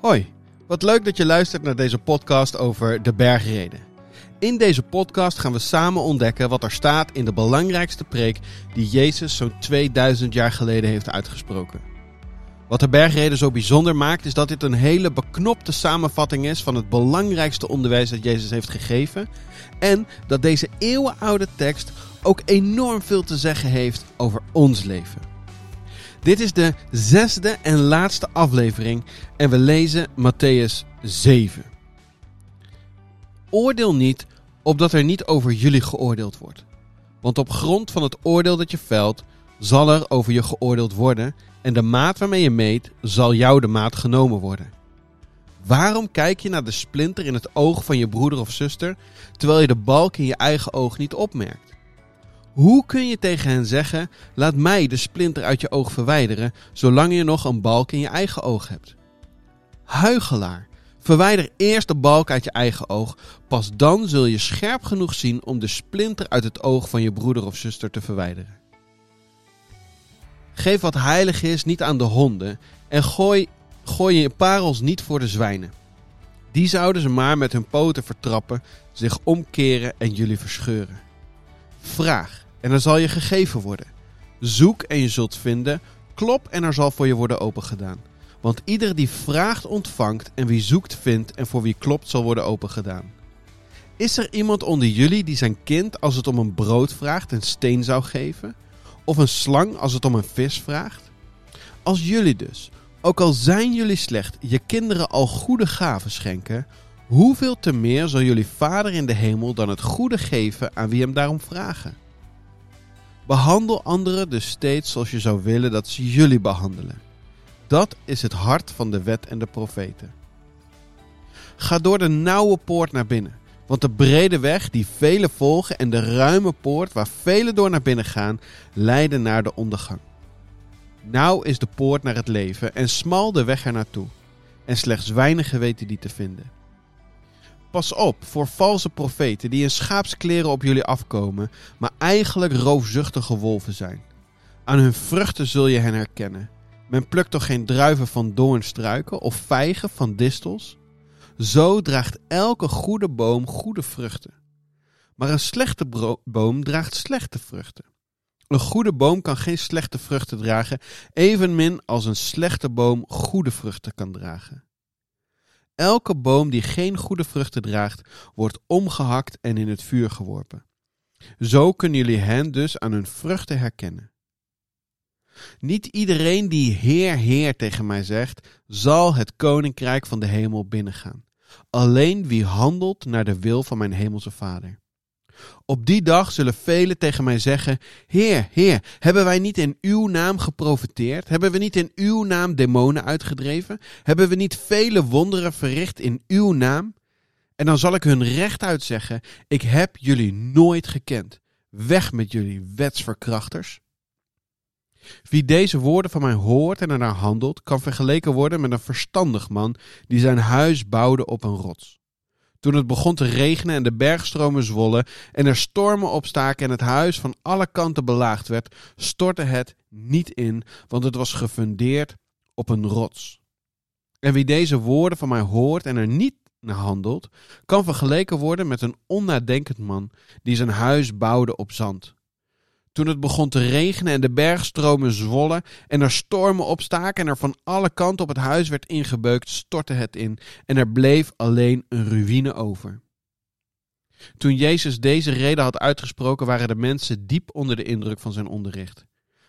Hoi, wat leuk dat je luistert naar deze podcast over de bergreden. In deze podcast gaan we samen ontdekken wat er staat in de belangrijkste preek die Jezus zo'n 2000 jaar geleden heeft uitgesproken. Wat de bergreden zo bijzonder maakt is dat dit een hele beknopte samenvatting is van het belangrijkste onderwijs dat Jezus heeft gegeven en dat deze eeuwenoude tekst ook enorm veel te zeggen heeft over ons leven. Dit is de zesde en laatste aflevering en we lezen Matthäus 7. Oordeel niet, opdat er niet over jullie geoordeeld wordt. Want op grond van het oordeel dat je velt, zal er over je geoordeeld worden, en de maat waarmee je meet, zal jou de maat genomen worden. Waarom kijk je naar de splinter in het oog van je broeder of zuster, terwijl je de balk in je eigen oog niet opmerkt? Hoe kun je tegen hen zeggen: Laat mij de splinter uit je oog verwijderen, zolang je nog een balk in je eigen oog hebt? Huigelaar, verwijder eerst de balk uit je eigen oog, pas dan zul je scherp genoeg zien om de splinter uit het oog van je broeder of zuster te verwijderen. Geef wat heilig is niet aan de honden en gooi, gooi je parels niet voor de zwijnen. Die zouden ze maar met hun poten vertrappen, zich omkeren en jullie verscheuren. Vraag en er zal je gegeven worden. Zoek en je zult vinden. Klop en er zal voor je worden opengedaan. Want ieder die vraagt ontvangt en wie zoekt vindt en voor wie klopt zal worden opengedaan. Is er iemand onder jullie die zijn kind als het om een brood vraagt een steen zou geven? Of een slang als het om een vis vraagt? Als jullie dus, ook al zijn jullie slecht, je kinderen al goede gaven schenken, hoeveel te meer zal jullie Vader in de hemel dan het goede geven aan wie hem daarom vragen? Behandel anderen dus steeds zoals je zou willen dat ze jullie behandelen. Dat is het hart van de wet en de profeten. Ga door de nauwe poort naar binnen, want de brede weg die velen volgen en de ruime poort waar velen door naar binnen gaan, leiden naar de ondergang. Nauw is de poort naar het leven en smal de weg er naartoe, en slechts weinigen weten die te vinden. Pas op voor valse profeten die in schaapskleren op jullie afkomen, maar eigenlijk roofzuchtige wolven zijn. Aan hun vruchten zul je hen herkennen. Men plukt toch geen druiven van doornstruiken of vijgen van distels? Zo draagt elke goede boom goede vruchten. Maar een slechte boom draagt slechte vruchten. Een goede boom kan geen slechte vruchten dragen, evenmin als een slechte boom goede vruchten kan dragen. Elke boom die geen goede vruchten draagt, wordt omgehakt en in het vuur geworpen. Zo kunnen jullie hen dus aan hun vruchten herkennen. Niet iedereen die Heer, Heer tegen mij zegt, zal het koninkrijk van de hemel binnengaan. Alleen wie handelt naar de wil van mijn hemelse Vader. Op die dag zullen velen tegen mij zeggen: Heer, Heer, hebben wij niet in uw naam geprofiteerd? Hebben we niet in uw naam demonen uitgedreven? Hebben we niet vele wonderen verricht in uw naam? En dan zal ik hun rechtuit zeggen: Ik heb jullie nooit gekend. Weg met jullie wetsverkrachters. Wie deze woorden van mij hoort en ernaar handelt, kan vergeleken worden met een verstandig man die zijn huis bouwde op een rots. Toen het begon te regenen en de bergstromen zwollen en er stormen opstaken en het huis van alle kanten belaagd werd, stortte het niet in, want het was gefundeerd op een rots. En wie deze woorden van mij hoort en er niet naar handelt, kan vergeleken worden met een onnadenkend man die zijn huis bouwde op zand. Toen het begon te regenen en de bergstromen zwollen en er stormen opstaken en er van alle kanten op het huis werd ingebeukt, stortte het in en er bleef alleen een ruïne over. Toen Jezus deze reden had uitgesproken, waren de mensen diep onder de indruk van zijn onderricht.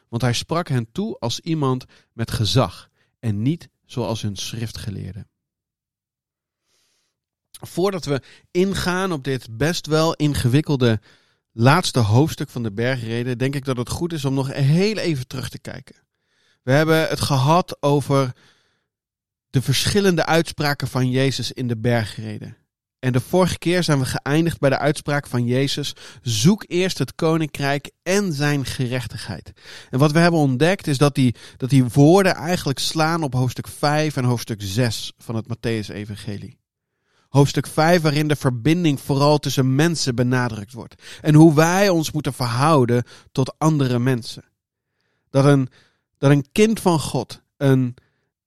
Want hij sprak hen toe als iemand met gezag en niet zoals hun schriftgeleerden. Voordat we ingaan op dit best wel ingewikkelde laatste hoofdstuk van de bergreden denk ik dat het goed is om nog heel even terug te kijken. We hebben het gehad over de verschillende uitspraken van Jezus in de bergreden. En de vorige keer zijn we geëindigd bij de uitspraak van Jezus: zoek eerst het koninkrijk en zijn gerechtigheid. En wat we hebben ontdekt is dat die, dat die woorden eigenlijk slaan op hoofdstuk 5 en hoofdstuk 6 van het Matthäus-evangelie. Hoofdstuk 5, waarin de verbinding vooral tussen mensen benadrukt wordt. En hoe wij ons moeten verhouden tot andere mensen. Dat een, dat een kind van God, een,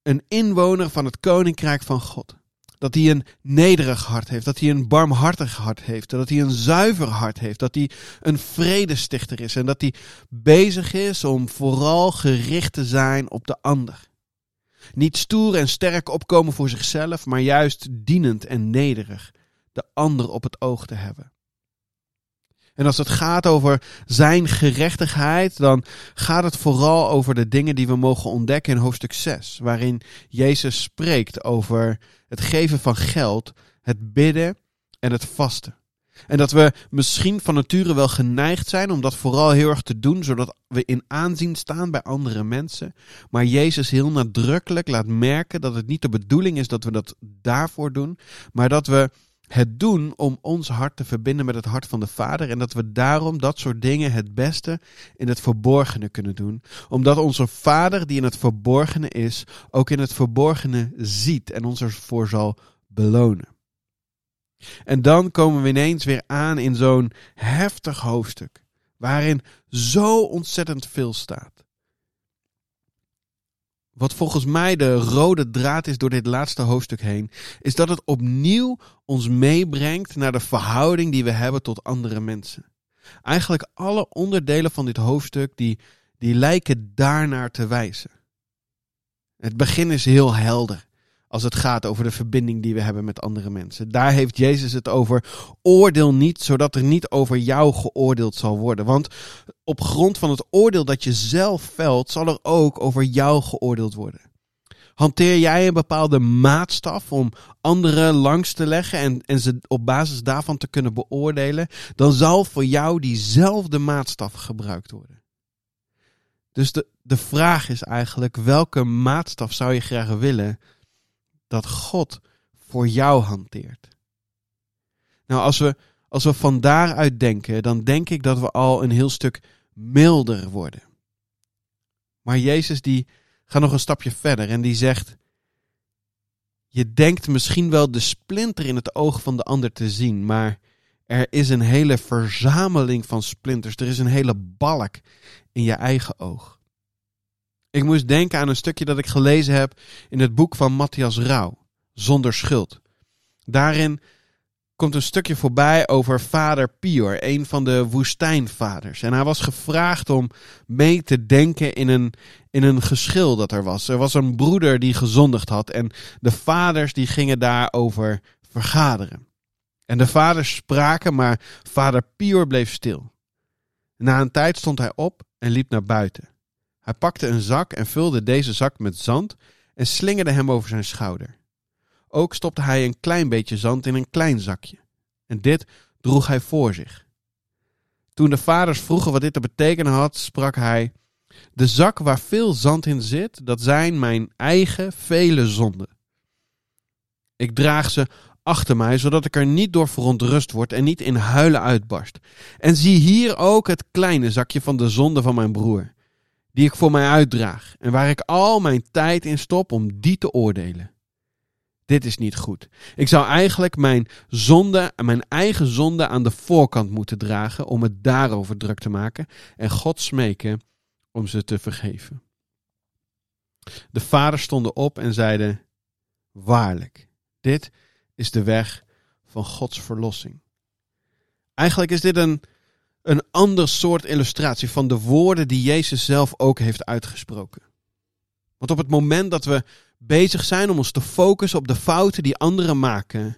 een inwoner van het koninkrijk van God, dat hij een nederig hart heeft, dat hij een barmhartig hart heeft, dat hij een zuiver hart heeft, dat hij een vredestichter is en dat hij bezig is om vooral gericht te zijn op de ander. Niet stoer en sterk opkomen voor zichzelf, maar juist dienend en nederig de ander op het oog te hebben. En als het gaat over zijn gerechtigheid, dan gaat het vooral over de dingen die we mogen ontdekken in hoofdstuk 6, waarin Jezus spreekt over het geven van geld, het bidden en het vasten. En dat we misschien van nature wel geneigd zijn om dat vooral heel erg te doen, zodat we in aanzien staan bij andere mensen. Maar Jezus heel nadrukkelijk laat merken dat het niet de bedoeling is dat we dat daarvoor doen, maar dat we het doen om ons hart te verbinden met het hart van de Vader. En dat we daarom dat soort dingen het beste in het verborgene kunnen doen. Omdat onze Vader, die in het verborgene is, ook in het verborgene ziet en ons ervoor zal belonen. En dan komen we ineens weer aan in zo'n heftig hoofdstuk, waarin zo ontzettend veel staat. Wat volgens mij de rode draad is door dit laatste hoofdstuk heen, is dat het opnieuw ons meebrengt naar de verhouding die we hebben tot andere mensen. Eigenlijk alle onderdelen van dit hoofdstuk die, die lijken daarnaar te wijzen. Het begin is heel helder als het gaat over de verbinding die we hebben met andere mensen. Daar heeft Jezus het over. Oordeel niet, zodat er niet over jou geoordeeld zal worden. Want op grond van het oordeel dat je zelf velt, zal er ook over jou geoordeeld worden. Hanteer jij een bepaalde maatstaf om anderen langs te leggen en, en ze op basis daarvan te kunnen beoordelen, dan zal voor jou diezelfde maatstaf gebruikt worden. Dus de, de vraag is eigenlijk: welke maatstaf zou je graag willen dat God voor jou hanteert. Nou, als we, als we van daaruit denken, dan denk ik dat we al een heel stuk milder worden. Maar Jezus die gaat nog een stapje verder en die zegt: Je denkt misschien wel de splinter in het oog van de ander te zien, maar er is een hele verzameling van splinters. Er is een hele balk in je eigen oog. Ik moest denken aan een stukje dat ik gelezen heb in het boek van Matthias Rauw, Zonder Schuld. Daarin komt een stukje voorbij over vader Pior, een van de woestijnvaders. En hij was gevraagd om mee te denken in een, in een geschil dat er was. Er was een broeder die gezondigd had en de vaders die gingen daarover vergaderen. En de vaders spraken, maar vader Pior bleef stil. Na een tijd stond hij op en liep naar buiten. Hij pakte een zak en vulde deze zak met zand en slingerde hem over zijn schouder. Ook stopte hij een klein beetje zand in een klein zakje. En dit droeg hij voor zich. Toen de vaders vroegen wat dit te betekenen had, sprak hij: De zak waar veel zand in zit, dat zijn mijn eigen vele zonden. Ik draag ze achter mij, zodat ik er niet door verontrust word en niet in huilen uitbarst. En zie hier ook het kleine zakje van de zonde van mijn broer die ik voor mij uitdraag en waar ik al mijn tijd in stop om die te oordelen. Dit is niet goed. Ik zou eigenlijk mijn zonde, mijn eigen zonde aan de voorkant moeten dragen om het daarover druk te maken en God smeken om ze te vergeven. De vaders stonden op en zeiden: Waarlijk, dit is de weg van Gods verlossing. Eigenlijk is dit een een ander soort illustratie van de woorden die Jezus zelf ook heeft uitgesproken. Want op het moment dat we bezig zijn om ons te focussen op de fouten die anderen maken,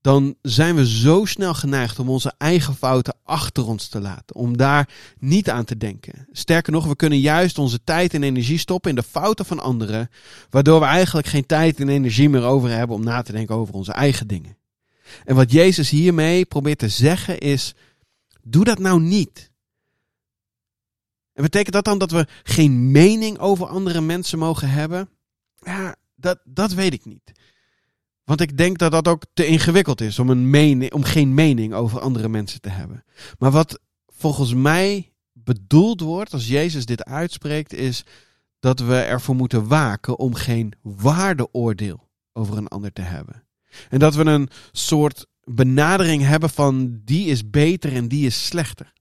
dan zijn we zo snel geneigd om onze eigen fouten achter ons te laten, om daar niet aan te denken. Sterker nog, we kunnen juist onze tijd en energie stoppen in de fouten van anderen, waardoor we eigenlijk geen tijd en energie meer over hebben om na te denken over onze eigen dingen. En wat Jezus hiermee probeert te zeggen is, Doe dat nou niet. En betekent dat dan dat we geen mening over andere mensen mogen hebben? Ja, dat, dat weet ik niet. Want ik denk dat dat ook te ingewikkeld is om, een mening, om geen mening over andere mensen te hebben. Maar wat volgens mij bedoeld wordt als Jezus dit uitspreekt, is dat we ervoor moeten waken om geen waardeoordeel over een ander te hebben. En dat we een soort benadering hebben van die is beter en die is slechter.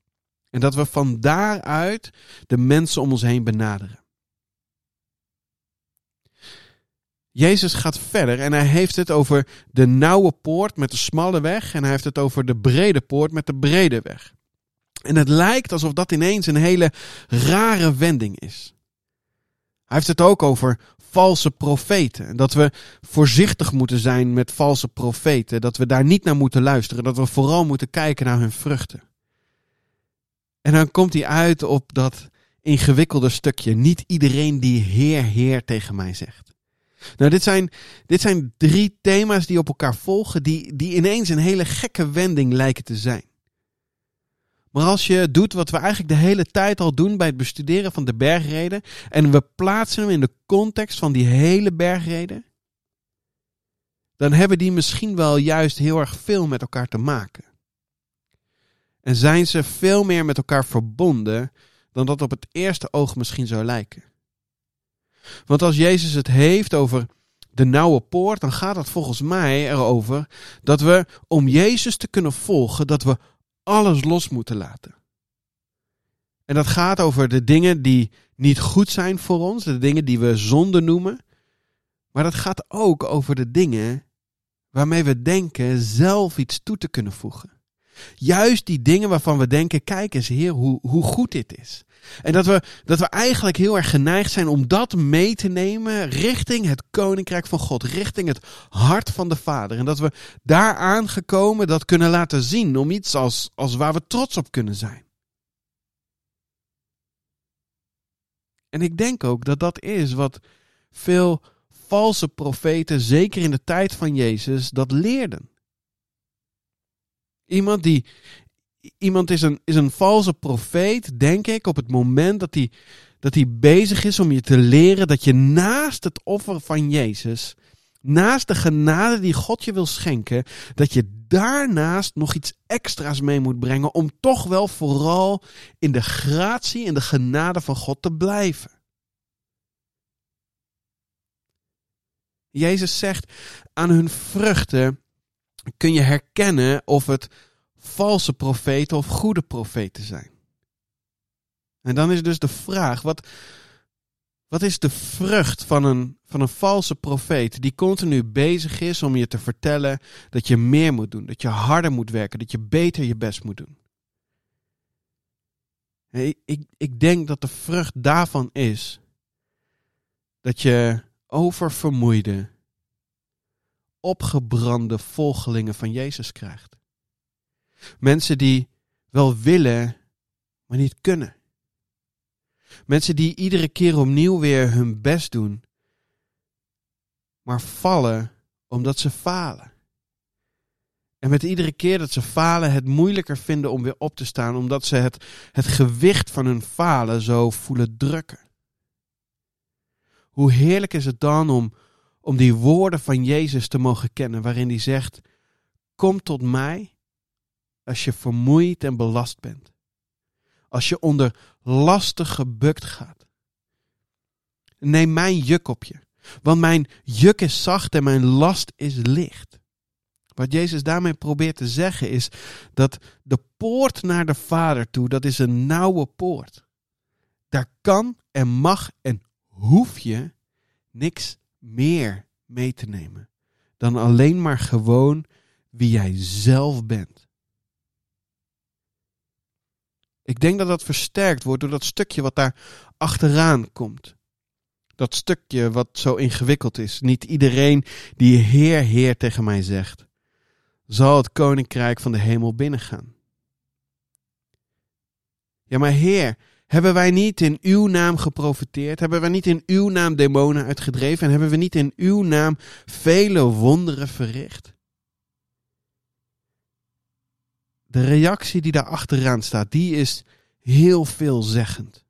En dat we van daaruit de mensen om ons heen benaderen. Jezus gaat verder en hij heeft het over de nauwe poort met de smalle weg en hij heeft het over de brede poort met de brede weg. En het lijkt alsof dat ineens een hele rare wending is. Hij heeft het ook over valse profeten. En dat we voorzichtig moeten zijn met valse profeten. Dat we daar niet naar moeten luisteren. Dat we vooral moeten kijken naar hun vruchten. En dan komt hij uit op dat ingewikkelde stukje. Niet iedereen die Heer, Heer tegen mij zegt. Nou, dit zijn, dit zijn drie thema's die op elkaar volgen, die, die ineens een hele gekke wending lijken te zijn. Maar als je doet wat we eigenlijk de hele tijd al doen bij het bestuderen van de bergreden, en we plaatsen hem in de context van die hele bergreden, dan hebben die misschien wel juist heel erg veel met elkaar te maken. En zijn ze veel meer met elkaar verbonden dan dat op het eerste oog misschien zou lijken. Want als Jezus het heeft over de nauwe poort, dan gaat het volgens mij erover dat we om Jezus te kunnen volgen, dat we alles los moeten laten. En dat gaat over de dingen die niet goed zijn voor ons, de dingen die we zonde noemen. Maar dat gaat ook over de dingen waarmee we denken zelf iets toe te kunnen voegen. Juist die dingen waarvan we denken, kijk eens heer, hoe, hoe goed dit is. En dat we, dat we eigenlijk heel erg geneigd zijn om dat mee te nemen richting het koninkrijk van God, richting het hart van de Vader. En dat we daar aangekomen dat kunnen laten zien om iets als, als waar we trots op kunnen zijn. En ik denk ook dat dat is wat veel valse profeten, zeker in de tijd van Jezus, dat leerden. Iemand die, iemand is een, is een valse profeet, denk ik, op het moment dat hij, dat hij bezig is om je te leren dat je naast het offer van Jezus, naast de genade die God je wil schenken, dat je daarnaast nog iets extra's mee moet brengen om toch wel vooral in de gratie en de genade van God te blijven. Jezus zegt aan hun vruchten kun je herkennen of het valse profeten of goede profeten zijn. En dan is dus de vraag, wat, wat is de vrucht van een, van een valse profeet die continu bezig is om je te vertellen dat je meer moet doen, dat je harder moet werken, dat je beter je best moet doen? Ik, ik denk dat de vrucht daarvan is dat je oververmoeide, opgebrande volgelingen van Jezus krijgt. Mensen die wel willen, maar niet kunnen. Mensen die iedere keer opnieuw weer hun best doen, maar vallen omdat ze falen. En met iedere keer dat ze falen, het moeilijker vinden om weer op te staan, omdat ze het, het gewicht van hun falen zo voelen drukken. Hoe heerlijk is het dan om, om die woorden van Jezus te mogen kennen, waarin hij zegt: Kom tot mij als je vermoeid en belast bent. Als je onder lasten gebukt gaat. Neem mijn juk op je. Want mijn juk is zacht en mijn last is licht. Wat Jezus daarmee probeert te zeggen is dat de poort naar de Vader toe, dat is een nauwe poort. Daar kan en mag en hoef je niks meer mee te nemen dan alleen maar gewoon wie jij zelf bent. Ik denk dat dat versterkt wordt door dat stukje wat daar achteraan komt. Dat stukje wat zo ingewikkeld is. Niet iedereen die Heer, Heer tegen mij zegt, zal het koninkrijk van de hemel binnengaan. Ja, maar Heer, hebben wij niet in uw naam geprofiteerd? Hebben wij niet in uw naam demonen uitgedreven? En hebben we niet in uw naam vele wonderen verricht? De reactie die daar achteraan staat, die is heel veelzeggend.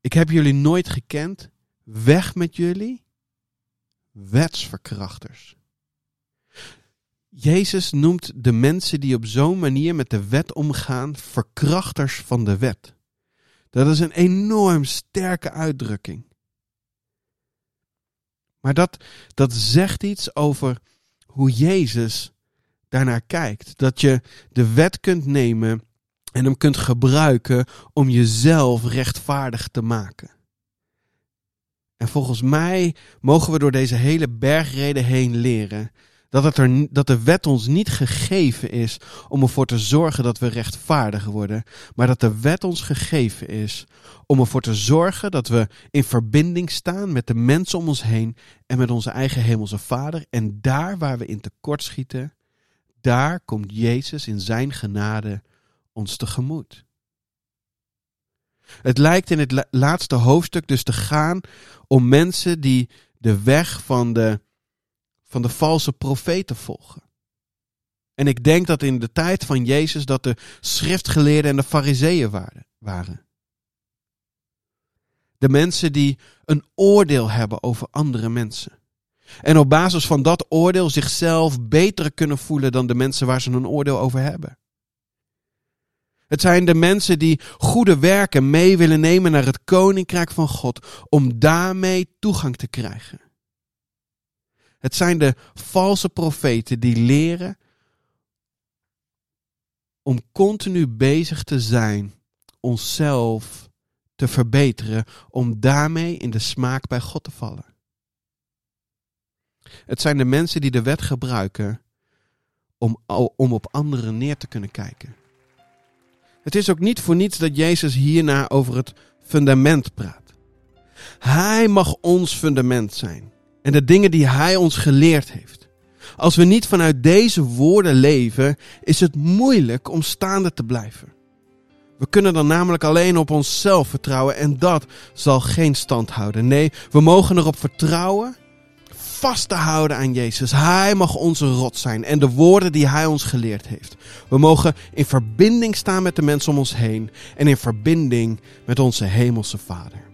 Ik heb jullie nooit gekend. Weg met jullie, wetsverkrachters. Jezus noemt de mensen die op zo'n manier met de wet omgaan verkrachters van de wet. Dat is een enorm sterke uitdrukking. Maar dat, dat zegt iets over hoe Jezus daarnaar kijkt. Dat je de wet kunt nemen en hem kunt gebruiken om jezelf rechtvaardig te maken. En volgens mij mogen we door deze hele bergreden heen leren dat, het er, dat de wet ons niet gegeven is om ervoor te zorgen dat we rechtvaardig worden, maar dat de wet ons gegeven is om ervoor te zorgen dat we in verbinding staan met de mensen om ons heen en met onze eigen hemelse Vader. En daar waar we in tekort schieten, daar komt Jezus in zijn genade ons tegemoet. Het lijkt in het laatste hoofdstuk dus te gaan om mensen die de weg van de, van de valse profeten volgen. En ik denk dat in de tijd van Jezus dat de schriftgeleerden en de fariseeën waren. De mensen die een oordeel hebben over andere mensen. En op basis van dat oordeel zichzelf beter kunnen voelen dan de mensen waar ze een oordeel over hebben. Het zijn de mensen die goede werken mee willen nemen naar het koninkrijk van God om daarmee toegang te krijgen. Het zijn de valse profeten die leren om continu bezig te zijn onszelf te verbeteren om daarmee in de smaak bij God te vallen. Het zijn de mensen die de wet gebruiken om, om op anderen neer te kunnen kijken. Het is ook niet voor niets dat Jezus hierna over het fundament praat. Hij mag ons fundament zijn en de dingen die Hij ons geleerd heeft. Als we niet vanuit deze woorden leven, is het moeilijk om staande te blijven. We kunnen dan namelijk alleen op onszelf vertrouwen en dat zal geen stand houden. Nee, we mogen erop vertrouwen vast te houden aan Jezus. Hij mag onze rot zijn en de woorden die Hij ons geleerd heeft. We mogen in verbinding staan met de mensen om ons heen en in verbinding met onze Hemelse Vader.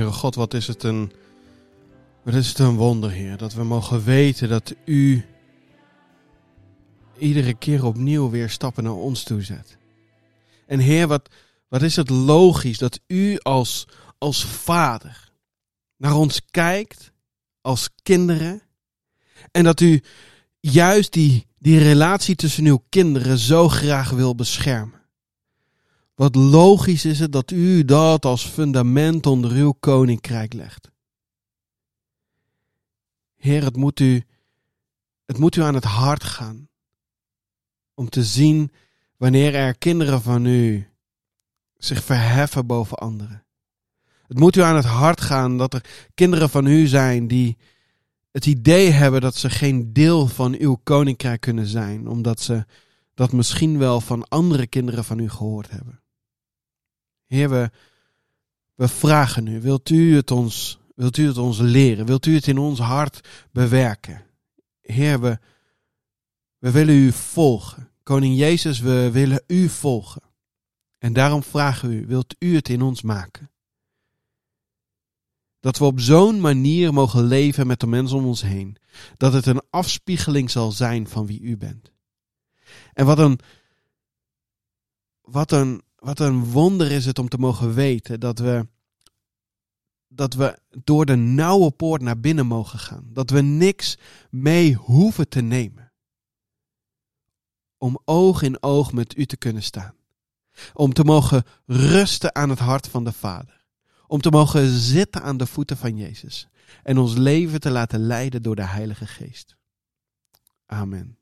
God, wat is het een, wat is het een wonder, Heer. Dat we mogen weten dat U iedere keer opnieuw weer stappen naar ons toe zet. En Heer, wat, wat is het logisch dat U als, als Vader naar ons kijkt, als kinderen. En dat U juist die, die relatie tussen uw kinderen zo graag wil beschermen. Wat logisch is het dat u dat als fundament onder uw koninkrijk legt. Heer, het moet u, het moet u aan het hart gaan om te zien wanneer er kinderen van u zich verheffen boven anderen. Het moet u aan het hart gaan dat er kinderen van u zijn die het idee hebben dat ze geen deel van uw koninkrijk kunnen zijn, omdat ze dat misschien wel van andere kinderen van u gehoord hebben. Heer, we, we vragen u, wilt u, het ons, wilt u het ons leren? Wilt u het in ons hart bewerken? Heer, we, we willen u volgen. Koning Jezus, we willen u volgen. En daarom vragen we u, wilt u het in ons maken? Dat we op zo'n manier mogen leven met de mensen om ons heen. Dat het een afspiegeling zal zijn van wie u bent. En wat een, wat een, wat een wonder is het om te mogen weten dat we, dat we door de nauwe poort naar binnen mogen gaan. Dat we niks mee hoeven te nemen. Om oog in oog met u te kunnen staan. Om te mogen rusten aan het hart van de Vader om te mogen zitten aan de voeten van Jezus en ons leven te laten leiden door de Heilige Geest. Amen.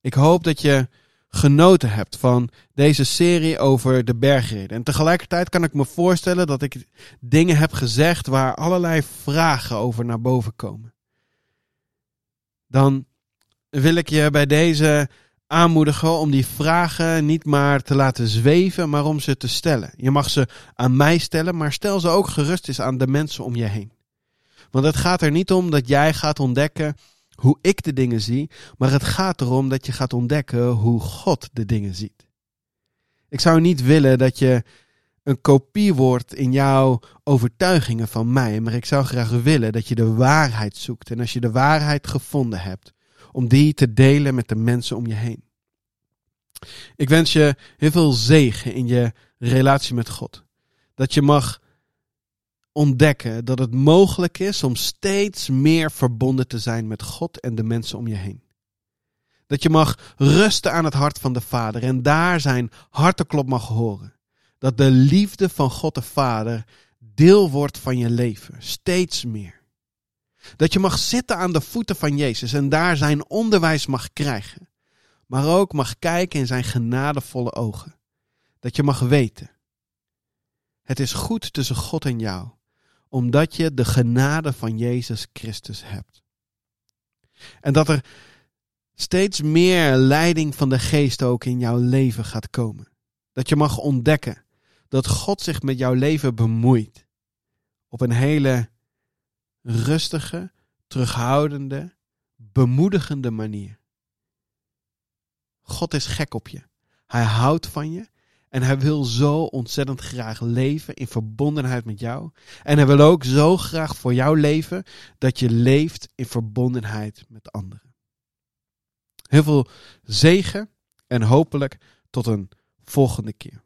Ik hoop dat je genoten hebt van deze serie over de bergreden. En tegelijkertijd kan ik me voorstellen dat ik dingen heb gezegd waar allerlei vragen over naar boven komen. Dan wil ik je bij deze aanmoedigen om die vragen niet maar te laten zweven, maar om ze te stellen. Je mag ze aan mij stellen, maar stel ze ook gerust eens aan de mensen om je heen. Want het gaat er niet om dat jij gaat ontdekken hoe ik de dingen zie, maar het gaat erom dat je gaat ontdekken hoe God de dingen ziet. Ik zou niet willen dat je een kopie wordt in jouw overtuigingen van mij, maar ik zou graag willen dat je de waarheid zoekt. En als je de waarheid gevonden hebt, om die te delen met de mensen om je heen. Ik wens je heel veel zegen in je relatie met God. Dat je mag ontdekken dat het mogelijk is om steeds meer verbonden te zijn met God en de mensen om je heen. Dat je mag rusten aan het hart van de Vader en daar zijn harteklop mag horen. Dat de liefde van God de Vader deel wordt van je leven, steeds meer. Dat je mag zitten aan de voeten van Jezus en daar zijn onderwijs mag krijgen. Maar ook mag kijken in zijn genadevolle ogen. Dat je mag weten. Het is goed tussen God en jou, omdat je de genade van Jezus Christus hebt. En dat er steeds meer leiding van de geest ook in jouw leven gaat komen. Dat je mag ontdekken dat God zich met jouw leven bemoeit. Op een hele rustige, terughoudende, bemoedigende manier. God is gek op je. Hij houdt van je en hij wil zo ontzettend graag leven in verbondenheid met jou. En hij wil ook zo graag voor jou leven dat je leeft in verbondenheid met anderen. Heel veel zegen en hopelijk tot een volgende keer.